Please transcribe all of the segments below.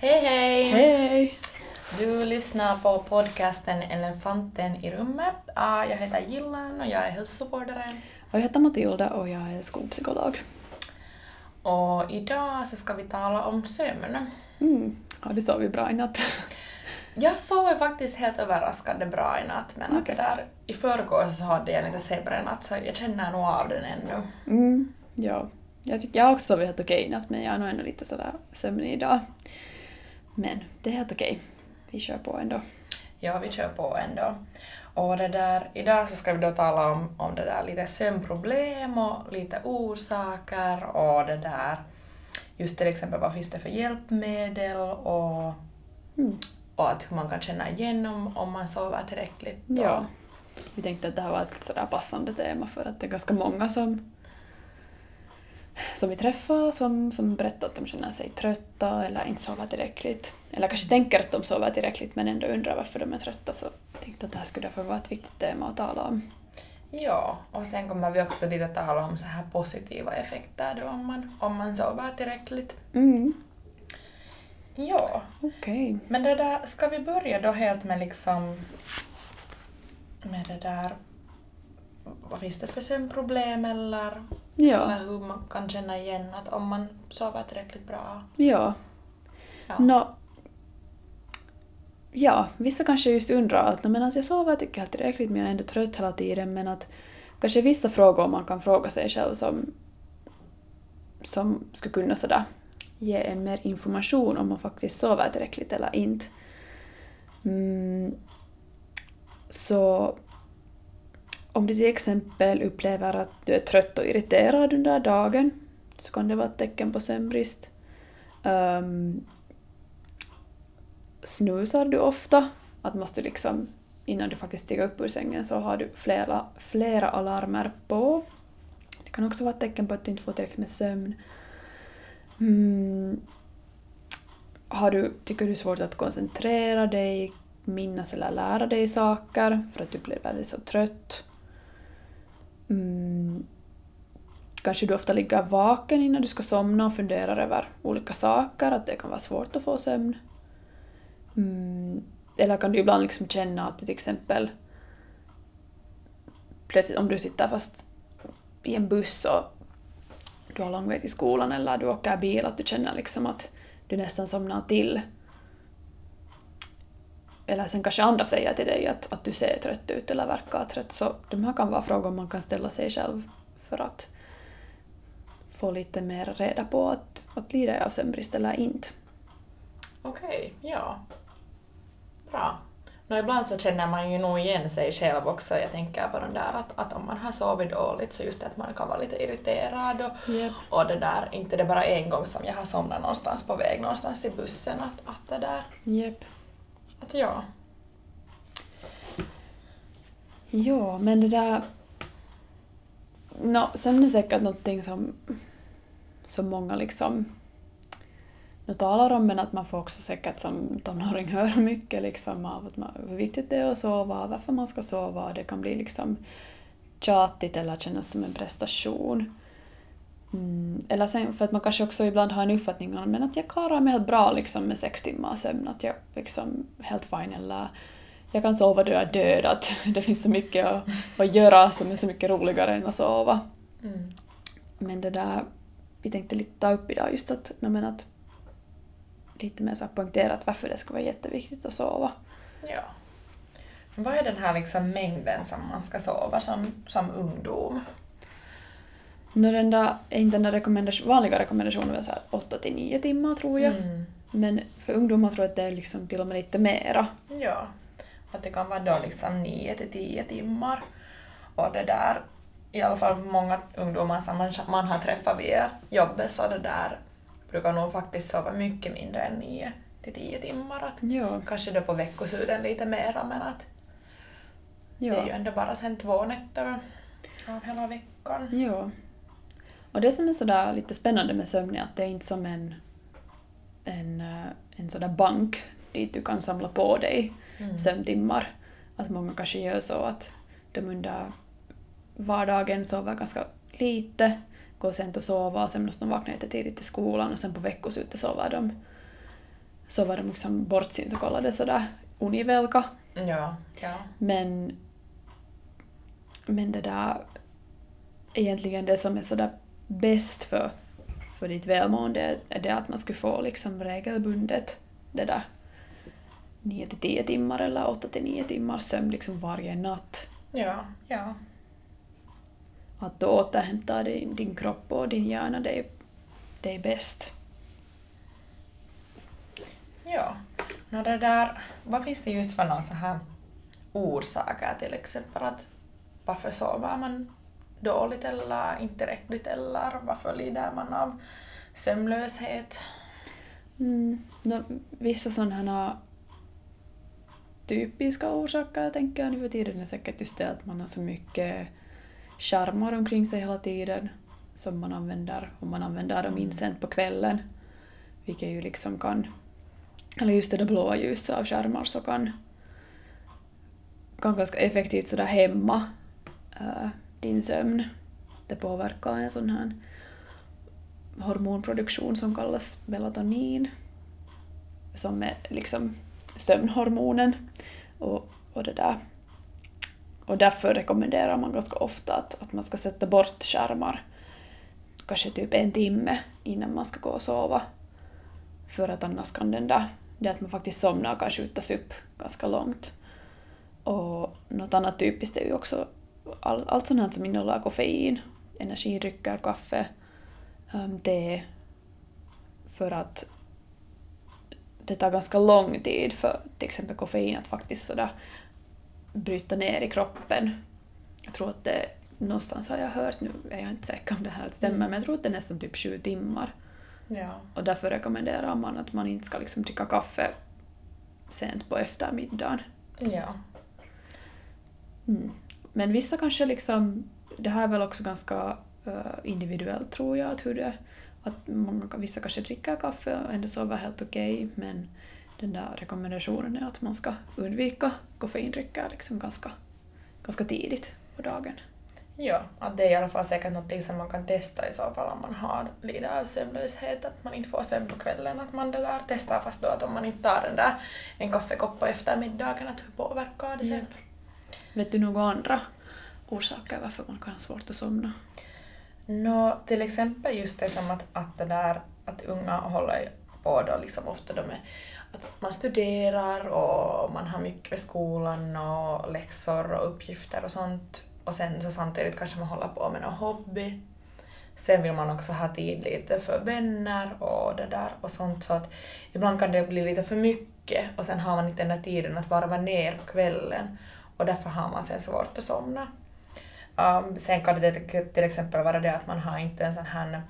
Hej hej! Hej! Du lyssnar på podcasten Elefanten i rummet. Jag heter Gillan och jag är hälsovårdare. Och jag heter Matilda och jag är skolpsykolog. Och idag så ska vi tala om sömn. Mm. Har du sovit bra i natt? Jag sover faktiskt helt överraskande bra i natt men det där, i förrgår så hade jag lite sämre natt så jag känner nog av den ännu. Mm. Ja. Jag, tycker, jag också sovit helt okej i natt men jag är nog ändå lite sådär sömnig idag. Men det är helt okej. Vi kör på ändå. Ja, vi kör på ändå. Och det där, idag så ska vi då tala om, om det där lite sömnproblem och lite orsaker och det där just till exempel vad finns det för hjälpmedel och, Mm. och att hur man kan känna igen om, om man sover tillräckligt. Ja. Vi tänkte att det här var ett sådär passande tema för att det är ganska många som som vi träffar som, som berättar att de känner sig trötta eller inte sover tillräckligt. Eller kanske tänker att de sover tillräckligt men ändå undrar varför de är trötta. Så jag tänkte att det här skulle därför vara ett viktigt tema att tala om. Ja, och sen kommer vi också lite tala om så här positiva effekter då om man, om man sover tillräckligt. Mm. Ja, Okej. men det där, ska vi börja då helt med liksom med det där vad finns det för sömnproblem eller, Ja. eller hur man kan känna igen att om man sover tillräckligt bra. Ja. Ja. Nå, ja, vissa kanske just undrar att, "Nå, men att jag sover tycker jag tillräckligt men jag är ändå trött hela tiden men att kanske vissa frågor man kan fråga sig själv som, som skulle kunna sådär ge en mer information om man faktiskt sover tillräckligt eller inte. Mm, så om du till exempel upplever att du är trött och irriterad under dagen så kan det vara ett tecken på sömnbrist. Um, snusar du ofta? Att måste liksom, innan du faktiskt stiger upp ur sängen så har du flera, flera alarmer på. Det kan också vara ett tecken på att du inte får tillräckligt med sömn. Mm. Har du, tycker du det är svårt att koncentrera dig, minnas eller lära dig saker för att du blir väldigt så trött? Mm. Kanske du ofta ligger vaken innan du ska somna och funderar över olika saker, att det kan vara svårt att få sömn. Mm. Eller kan du ibland liksom känna att du till exempel plötsligt om du sitter fast i en buss och du har lång väg till skolan eller du åker bil, att du känner liksom att du nästan somnar till. Eller sen kanske andra säger till dig att, att du ser trött ut eller verkar trött, så de här kan vara frågor man kan ställa sig själv för att få lite mer reda på att, att lider jag av sömnbrist eller inte. Okej, ja. Bra. Nå, ibland så känner man ju nog igen sig själv också. Jag tänker på den där att, att om man har sovit dåligt så just det att man kan vara lite irriterad och, Yep. och det där, inte det bara en gång som jag har somnat någonstans på väg någonstans till bussen att, att det där, Yep att ja. Ja, men det där... No, sömn är säkert någonting som, som många liksom nu talar om, men att man får också säkert som tonåring höra mycket liksom av att man, hur viktigt det är att sova, varför man ska sova. Det kan bli liksom tjatigt eller kännas som en prestation. Mm, eller sen för att man kanske också ibland har en uppfattning om men att jag klarar mig helt bra liksom med sex timmar sömn, att jag liksom helt fine eller jag kan sova då jag är död, att det finns så mycket att, att göra som är så mycket roligare än att sova. Mm. Men det där, vi tänkte lite ta upp idag just att, nej men att lite mer så poängterat varför det ska vara jätteviktigt att sova. Ja. Vad är den här liksom mängden som man ska sova som, som ungdom? Nå, den där, är inte den där rekommendation, vanliga rekommendationen väl så här 8 till 9 timmar tror jag. Mm. Men för ungdomar tror jag att det är liksom till och med lite mera. Ja, att det kan vara då liksom 9 till 10 timmar. Och det där, i alla fall många ungdomar som man, man har träffat via jobbet så det där brukar nog faktiskt sova mycket mindre än 9 till 10 timmar. Att Ja. kanske då på veckoslutet lite mera men att det är ju Ja. ändå bara sen två nätter av hela veckan. ja. Och det som är sådär lite spännande med sömn är att det är inte som en, en, eh, en sådär bank dit du kan samla på dig Mm. sömntimmar. Att många kanske gör så att de under vardagen sover ganska lite, går sent och sova och sen måste de vakna jättetidigt till skolan och sen på veckoslutet sover de så var de liksom bort sin så kallade sådär univelka. Ja, ja. Men, men det där, egentligen det som är sådär bäst för, för ditt välmående är det att man skulle få liksom regelbundet det där 9 till 10 timmar eller 8 till 9 timmar sömn liksom varje natt. Ja, ja. Att då återhämta din, din kropp och din hjärna, det är bäst. Ja. Nå det där, vad finns det just för så här orsaker till exempel att varför sover man dåligt eller inte tillräckligt eller varför lider man av sömnlöshet? Mm. No, vissa sådana typiska orsaker tänker jag nu för tiden är säkert just det att man har så mycket skärmar omkring sig hela tiden som man använder och man använder dem in sent på kvällen. Vilket ju liksom kan, eller just det där blåa ljuset av skärmar så kan, kan ganska effektivt sådär hämma äh, din sömn. Det påverkar en sån här hormonproduktion som kallas melatonin som är liksom sömnhormonen. Och, och, det där. och därför rekommenderar man ganska ofta att, att man ska sätta bort skärmar kanske typ en timme innan man ska gå och sova. För att annars kan den där, det att man faktiskt somnar kan skjutas upp ganska långt. Och något annat typiskt är ju också all, allt sånt här som innehåller koffein, energidrycker, kaffe, um, te. För att det tar ganska lång tid för till exempel koffein att faktiskt sådär bryta ner i kroppen. Jag tror att det någonstans har jag hört, nu är jag inte säker om det här stämmer, mm. men jag tror att det är nästan typ sju timmar. Ja. Och därför rekommenderar man att man inte ska liksom dricka kaffe sent på eftermiddagen. Ja. Mm. Men vissa kanske liksom, det här är väl också ganska uh, individuellt tror jag, att hur det att många, vissa kanske dricker kaffe och ändå sover helt okej, okay, men den där rekommendationen är att man ska undvika koffeindrycker liksom ganska, ganska tidigt på dagen. Ja, att det är i alla fall säkert något som man kan testa i så fall om man har lider av sömnlöshet, att man inte får sömn på kvällen, att man det där testar fast då att om man inte tar den där en kaffekopp på eftermiddagen, att hur påverkar det sen? Ja. Vet du några andra orsaker varför man kan ha svårt att somna? Nå, till exempel just det som att, att det där att unga håller på då liksom ofta de är att man studerar och man har mycket med skolan och läxor och uppgifter och sånt och sen så samtidigt kanske man håller på med någon hobby. Sen vill man också ha tid lite för vänner och det där och sånt så att ibland kan det bli lite för mycket och sen har man inte den där tiden att varva ner på kvällen och därför har man sen svårt att somna. Um, sen kan det till exempel vara det att man har inte en sån här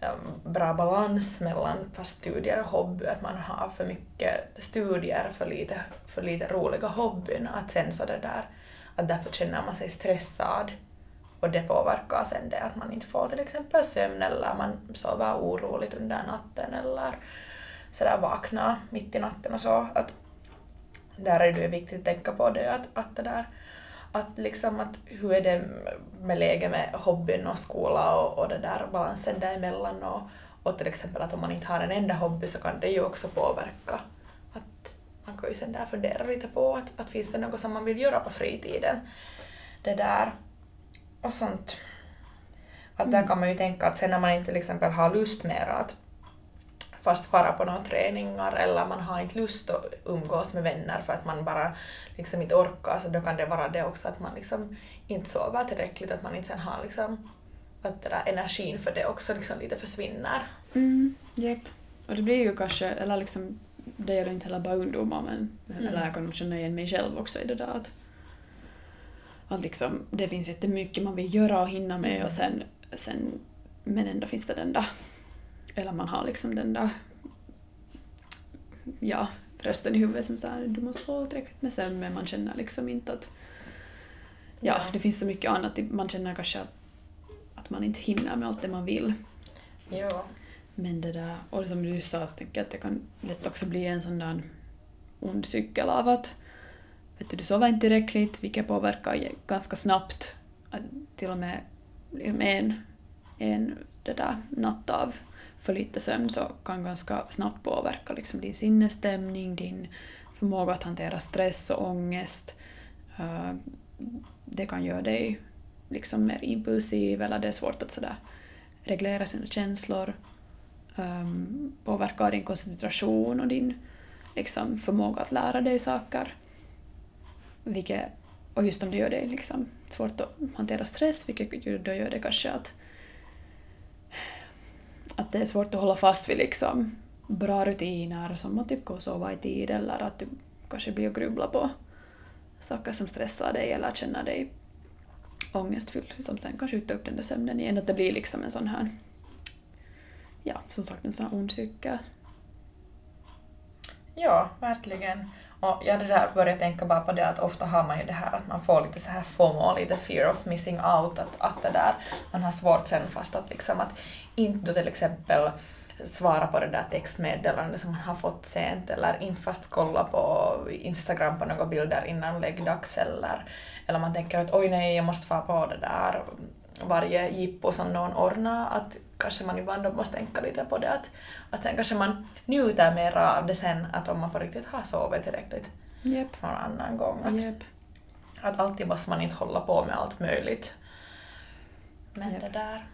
um, bra balans mellan fast studier och hobby, att man har för mycket studier, för lite, för lite roliga hobbyn, att sen så det där, att därför känner man sig stressad och det påverkar sen det att man inte får till exempel sömn eller man sover oroligt under natten eller sådär vaknar mitt i natten och så. Att där är det viktigt att tänka på det att, att det där att liksom att hur är det med läget med hobbyn och skola och, och det där balansen däremellan och, och till exempel att om man inte har en enda hobby så kan det ju också påverka. Att man kan ju sen där fundera lite på att, att finns det något som man vill göra på fritiden. Det där och sånt. Att där mm. kan man ju tänka att sen när man inte till exempel har lust mer att fast fara på några träningar eller man har inte lust att umgås med vänner för att man bara liksom inte orkar så då kan det vara det också att man liksom inte sover tillräckligt, att man inte sen har liksom att det där energin för det också liksom lite försvinner. Mm, yep. Och det blir ju kanske, eller liksom, det gäller inte heller bara ungdomar men, mm. eller jag kan nog känna igen mig själv också i det där att, att liksom, det finns jättemycket man vill göra och hinna med och sen, sen men ändå finns det den där eller man har liksom den där ja, rösten i huvudet som säger du måste få tillräckligt med sömn men man känner liksom inte att ja, det finns så mycket annat. Man känner kanske att, att man inte hinner med allt det man vill. Ja. Men det där, och som du sa, så tänker jag att det kan lätt också bli en sån där ond cykel av att vet du, du sover inte tillräckligt, vilket påverkar ganska snabbt till och med en, en det där natt av för lite sömn så kan ganska snabbt påverka liksom din sinnesstämning, din förmåga att hantera stress och ångest. Eh, det kan göra dig liksom mer impulsiv eller det är svårt att sådär reglera sina känslor. påverka påverkar din koncentration och din liksom, förmåga att lära dig saker. Vilket, och just om det gör det liksom, svårt att hantera stress, vilket då gör det kanske att, att det är svårt att hålla fast vid liksom, bra rutiner som att typ gå och sova i tid eller att du kanske blir och grubbla på saker som stressar dig eller känner dig ångestfylld som sen kan skjuta upp den där sömnen igen. Att det blir liksom en sån här, ja, som sagt en sån här ond cykel. Ja, verkligen. Och jag hade där börjat tänka bara på det att ofta har man ju det här att man får lite så här FOMO, lite fear of missing out, att, att det där, man har svårt sen fast att liksom att inte till exempel svara på det där textmeddelandet som man har fått sent eller inte fast kolla på Instagram på några bilder innan läggdags eller, eller man tänker att oj nej jag måste få på det där varje jippo som någon ordnar att kanske man ibland måste tänka lite på det att, att sen kanske man njuter mer av det sen att om man på riktigt har sovit tillräckligt yep. någon annan gång. Att, Yep. att alltid måste man inte hålla på med allt möjligt. Men Japp. det där,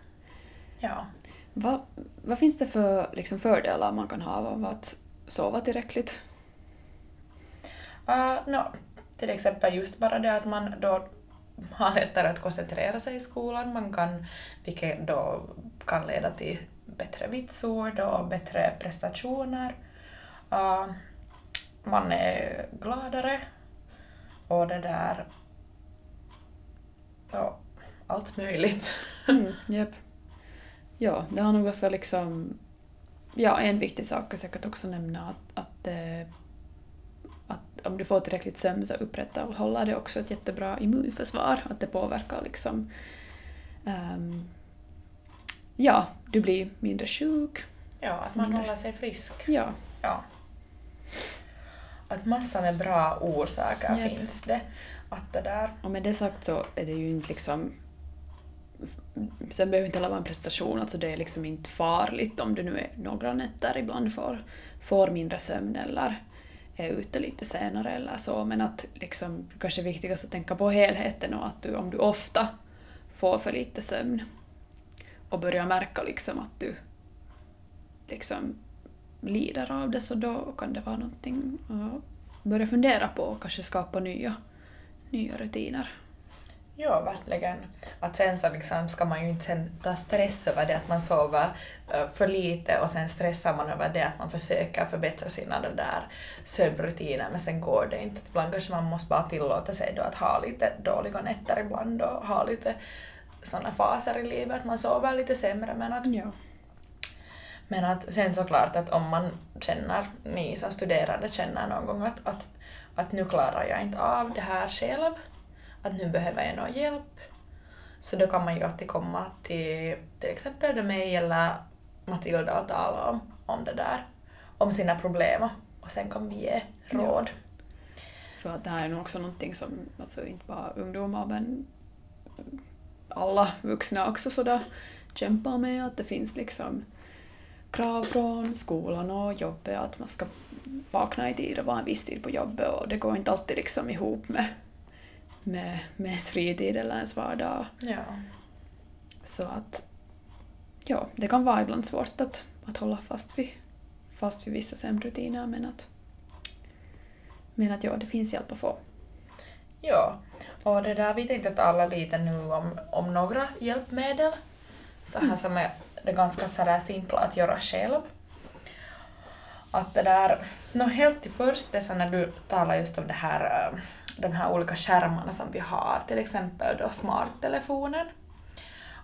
ja. Vad, vad finns det för liksom, fördelar man kan ha av att sova tillräckligt? Uh, no, till exempel just bara det att man då har lättare att koncentrera sig i skolan, man kan, vilket då kan leda till bättre vitsord och bättre prestationer. Uh, man är gladare och det där... Ja, allt möjligt. Mm, yep. Ja, det har nog också liksom... Ja, en viktig sak är säkert också nämna att, att, eh, att om du får tillräckligt sömn så upprätthåller det också ett jättebra immunförsvar. Att det påverkar liksom... ehm, ja, du blir mindre sjuk. Ja, att man Mindre. håller sig frisk. Ja, Ja. Att massor med bra orsaker Japp. finns det. Att det där... och med det sagt så är det ju inte liksom... Sen behöver inte heller vara en prestation, alltså det är liksom inte farligt om du nu är några nätter ibland får, får mindre sömn eller är ute lite senare eller så, men att liksom kanske viktigast att tänka på helheten och att du, om du ofta får för lite sömn och börjar märka liksom att du liksom lider av det så då kan det vara någonting att börja fundera på och kanske skapa nya, nya rutiner. Ja, verkligen. Att sen så liksom ska man ju inte sen ta stress över det att man sover eh, för lite och sen stressar man över det att man försöker förbättra sina där sömnrutiner men sen går det inte. Ibland kanske man måste bara tillåta sig då att ha lite dåliga nätter ibland och ha lite sådana faser i livet att man sover lite sämre men att Ja. Men att sen såklart att om man känner, ni som studerande känner någon gång att, att, att nu klarar jag inte av det här själv, att nu behöver jag någon hjälp, så då kan man ju alltid komma till till exempel mig eller Matilda och tala om, om det där, om sina problem. Och sen kan vi ge råd. För att det här är nog också någonting som alltså inte bara ungdomar men alla vuxna också sådär kämpar med. Att det finns liksom krav från skolan och jobbet att man ska vakna i tid och vara en viss tid på jobbet. Och det går inte alltid liksom ihop med, med, med ens fritid eller ens vardag. Ja. Så att ja, det kan vara ibland svårt att, att hålla fast vid, fast vid vissa sömnrutiner men att, men att ja, det finns hjälp att få. Ja, och det där vi tänkte tala lite nu om, om några hjälpmedel, så här som är det ganska sådär simpla att göra själv. Att det där, nå helt till först, det så när du talar just om det här, eh, de här olika skärmarna som vi har, till exempel då smarttelefonen.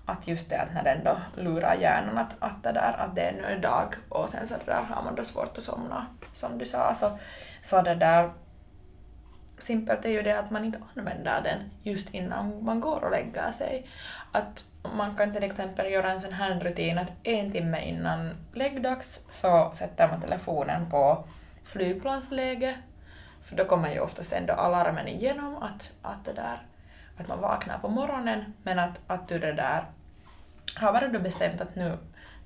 Att just det att när den då lurar hjärnan att, att det där, att det är nu en dag och sen så där har man då svårt att somna, som du sa, så, så det där simpelt är ju det att man inte använder den just innan man går och lägger sig. Att man kan till exempel göra en sån här rutin att en timme innan läggdags så sätter man telefonen på flygplansläge, för då kommer ju oftast ändå alarmen igenom att, att det där att man vaknar på morgonen men att, att du det där har bara du bestämt att nu,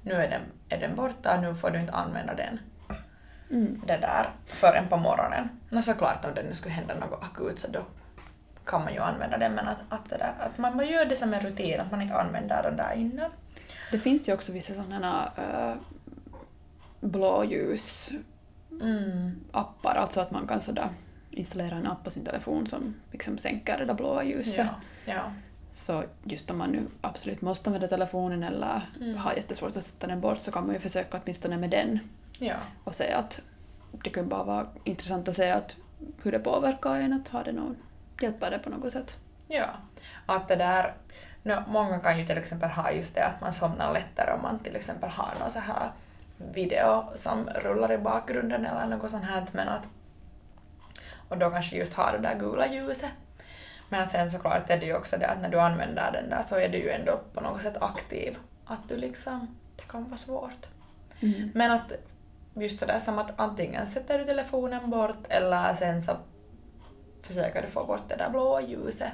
nu är den, är den borta, nu får du inte använda den Mm. det där förrän på morgonen. Och såklart om det nu skulle hända något akut så då kan man ju använda den men att, att, det där, att man gör det som en rutin, att man inte använder den där innan. Det finns ju också vissa sådana uh, blåljusappar, Mm. alltså att man kan sådär installera en app på sin telefon som liksom sänker det där blåa ljuset. Ja, ja. Så just om man nu absolut måste använda telefonen eller Mm. har jättesvårt att sätta den bort så kan man ju försöka åtminstone med den ja. och säga att det kan bara vara intressant att se att hur det påverkar en, att ha det någon, hjälpa det på något sätt. Ja, att det där, no, många kan ju till exempel ha just det att man somnar lättare om man till exempel har någon så här video som rullar i bakgrunden eller något sånt här men att och då kanske just har det där gula ljuset. Men att sen såklart är det ju också det att när du använder den där så är du ju ändå på något sätt aktiv. Att du liksom, det kan vara svårt. Mm. Men att just det där som att antingen sätter du telefonen bort eller sen så försöker du få bort det där blåa ljuset.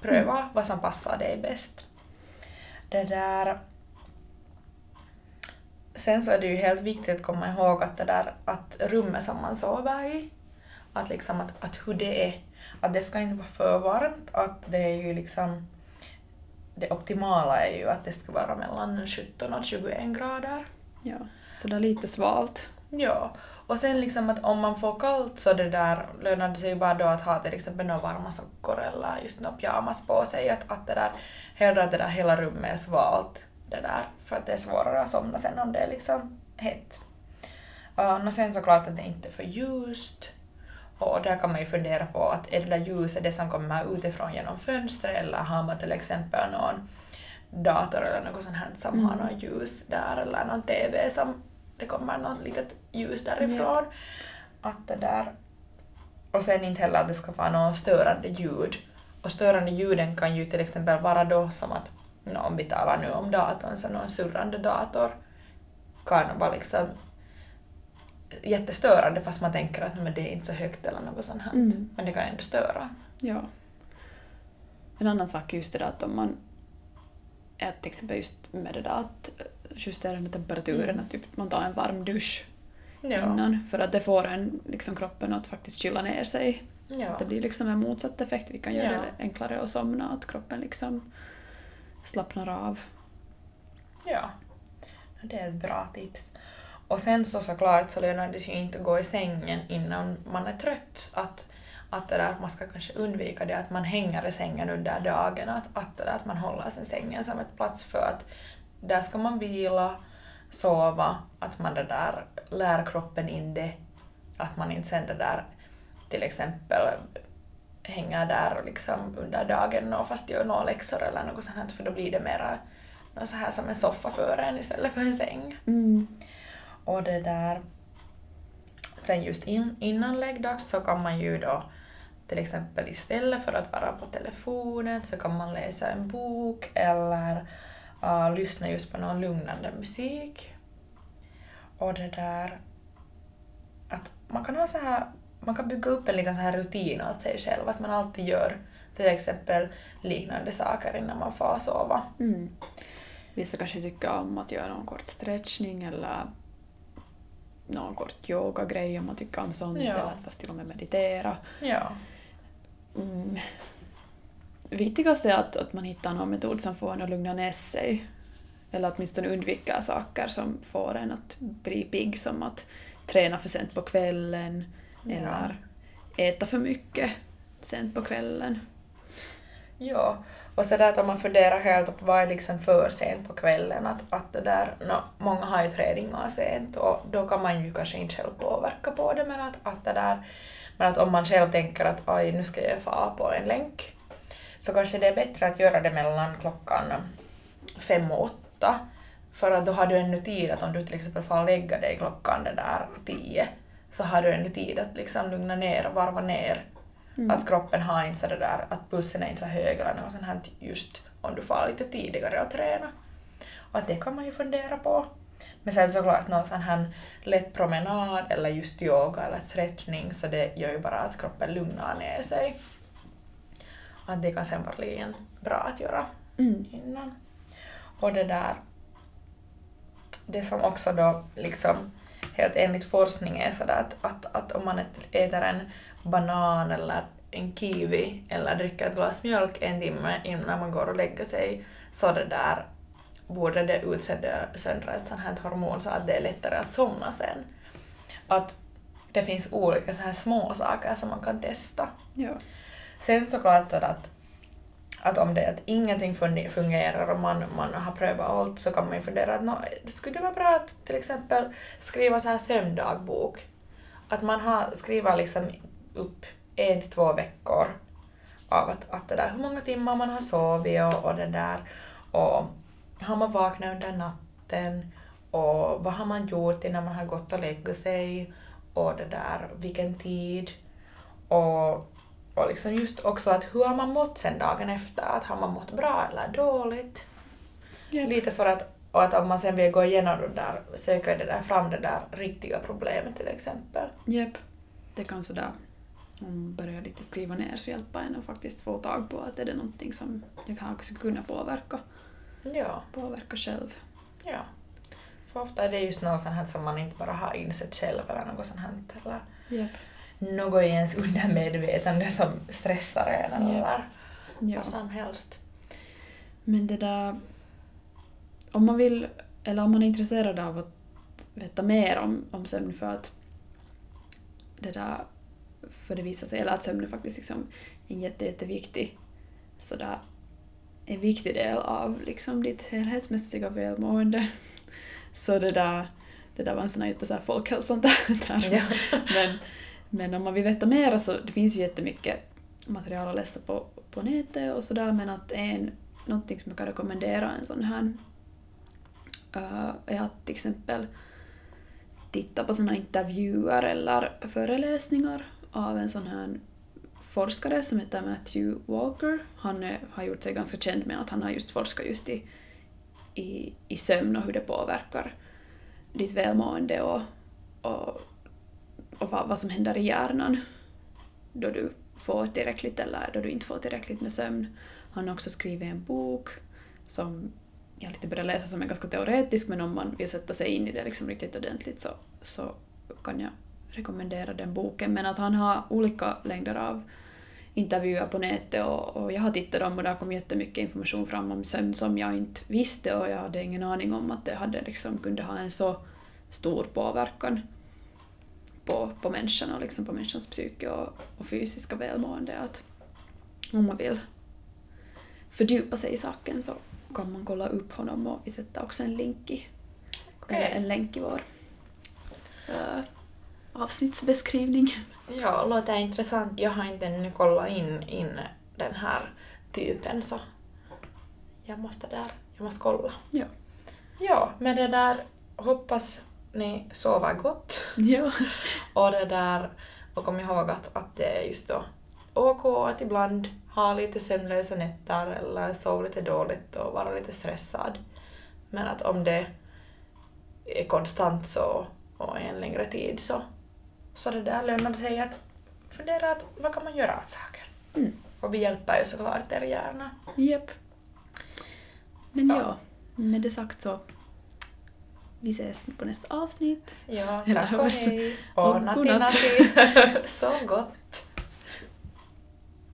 Pröva vad som passar dig bäst. Det där... Sen så är det ju helt viktigt att komma ihåg att det där att rummet som man sover i, att liksom att, att hur det är, att det ska inte vara för varmt, att det är ju liksom det optimala är ju att det ska vara mellan 17 och 21 grader. Ja, så det är lite svalt. Ja, och sen liksom att om man får kallt så det där lönar det sig ju bara då att ha till exempel några varma sockor eller just några pyjamas på sig. Att, att det där, hellre att det där hela rummet är svalt det där för att det är svårare att somna sen om det är liksom hett. Uh, och sen såklart att det inte är för ljust. Och där kan man ju fundera på att är det där ljuset det som kommer utifrån genom fönstret eller har man till exempel någon dator eller något sånt här som har något ljus där eller någon TV som det kommer något litet ljus därifrån. Att det där... Och sen inte heller att det ska vara något störande ljud. Och störande ljuden kan ju till exempel vara då som att, no, om vi talar nu om datorn, så någon surrande dator kan vara liksom jättestörande fast man tänker att men det är inte så högt eller något sånt här. Mm. Men det kan ändå störa. Ja. En annan sak är just det där att om man är till exempel just med det där att justera temperaturen, Mm. att typ man tar en varm dusch Ja. innan för att det får en liksom kroppen att faktiskt kyla ner sig. Ja. Att det blir liksom en motsatt effekt. Vi kan göra Ja. det enklare att somna, att kroppen liksom slappnar av. Ja, det är ett bra tips. Och sen så såklart så lönar det sig ju inte att gå i sängen innan man är trött. Att, att det där, man ska kanske undvika det att man hänger i sängen under dagen, att, att, det där, att man håller sin sängen som ett plats för att där ska man vila, sova, att man det där lär kroppen in det, att man inte sen det där till exempel hänger där och liksom under dagen och fast gör några läxor eller något sånt här, för då blir det mera något så här som en soffa för en istället för en säng. Mm. Och det där... Sen just in, innan läggdags så kan man ju då till exempel istället för att vara på telefonen så kan man läsa en bok eller uh, lyssna just på någon lugnande musik. Och det där... Att man kan ha så här... Man kan bygga upp en liten så här rutin åt sig själv, att man alltid gör till exempel liknande saker innan man får sova. Mm. Vissa kanske tycker om att göra någon kort stretchning eller någon kort yogagrej om man tycker om sånt, Ja. eller fast till och med meditera. Ja. Mm. Viktigast är att, att man hittar någon metod som får en att lugna ner sig. Eller åtminstone undvika saker som får en att bli pigg, som att träna för sent på kvällen. Eller äta för mycket sent på kvällen. Ja, och så där att om man funderar helt på vad är liksom för sent på kvällen, att, att det där, no, många har ju träningar sent och då kan man ju kanske inte själv påverka på det men att, att det där, men att om man själv tänker att oj nu ska jag få på en länk så kanske det är bättre att göra det mellan klockan fem och åtta. För att då har du ännu tid att om du till exempel får lägga dig klockan det där tio så har du ännu tid att liksom lugna ner och varva ner Mm. att kroppen har inte så det där, att pulsen är inte så hög eller något sånt här just om du får lite tidigare att träna. Och att det kan man ju fundera på. Men sen såklart någon sån här lätt promenad eller just yoga eller stretchning så det gör ju bara att kroppen lugnar ner sig. Att det kan sen bli en bra att göra Mm. innan. Och det där, det som också då liksom helt enligt forskning är sådär att, att, att om man äter en banan eller en kiwi eller dricker ett glas mjölk en timme innan man går och lägger sig så det där borde det utsöndra ett sånt här hormon så att det är lättare att somna sen. Att det finns olika så här små saker som man kan testa. Ja. Sen såklart att, att om det är att ingenting fungerar och man, man har prövat allt så kan man ju fundera att no, skulle det vara bra att till exempel skriva så här sömndagbok. Att man har skriver liksom upp en till två veckor av att, att det där, hur många timmar man har sovit och, och det där. Och har man vaknat under natten och vad har man gjort innan man har gått och lägga sig? Och det där, vilken tid? Och, och liksom just också att hur har man mått sen dagen efter, att har man mått bra eller dåligt? Japp. Lite för att, och att om man sen vill gå igenom det där, söka det där fram det där riktiga problemet till exempel. Japp. Det kan sådär, om man börjar lite skriva ner så hjälpa en att faktiskt få tag på att är det någonting som jag kan också kunna påverka, Ja, påverka själv. ja. För ofta är det just något sånt här som man inte bara har insett själv eller något sånt här eller Japp. Något i ens undermedvetande som stressar en eller Ja. Ja. vad som helst. Men det där... Om man vill, eller om man är intresserad av att veta mer om, om sömn för att det där, för det visar sig, eller att sömn är faktiskt liksom en jätte, jätteviktig sådär, en viktig del av liksom ditt helhetsmässiga välmående. Så det där, det där var en sån här jätte så här folkhälsan där. Ja. Men, men om man vill veta mer så det finns ju jättemycket material att läsa på, på nätet och sådär men att en, någonting som jag kan rekommendera en sån här uh, är att till exempel titta på såna intervjuer eller föreläsningar av en sån här forskare som heter Matthew Walker. Han är, har gjort sig ganska känd med att han har just forskat just i, i, i sömn och hur det påverkar ditt välmående och, och, och vad, vad som händer i hjärnan då du får tillräckligt eller då du inte får tillräckligt med sömn. Han har också skrivit en bok som jag lite börjat läsa som är ganska teoretisk men om man vill sätta sig in i det liksom riktigt ordentligt så, så kan jag rekommendera den boken. Men att han har olika längder av intervjuer på nätet och, och jag har tittat dem och där kom jättemycket information fram om sömn som jag inte visste och jag hade ingen aning om att det hade liksom, kunde ha en så stor påverkan på, på människan och liksom på människans psyke och, och fysiska välmående. Att om man vill fördjupa sig i saken så kan man kolla upp honom och vi sätter också en länk i, eller en länk i vår uh, avsnittsbeskrivning. Ja, låter intressant. Jag har inte ännu kollat in, in den här titeln så jag måste där, jag måste kolla. Ja. Ja, men det där hoppas ni sover gott Ja. och det där och kom ihåg att, att det är just då OK att ibland ha lite sömnlösa nätter eller sova lite dåligt och vara lite stressad. Men att om det är konstant så och en längre tid så, så det där lönar det sig att fundera att vad kan man göra åt saken. Mm. Och vi hjälper ju såklart er gärna. Japp. Men Ja. ja, med det sagt så vi ses på nästa avsnitt. Ja, tack och hej. Och Och natti godnatt. natti. Så gott.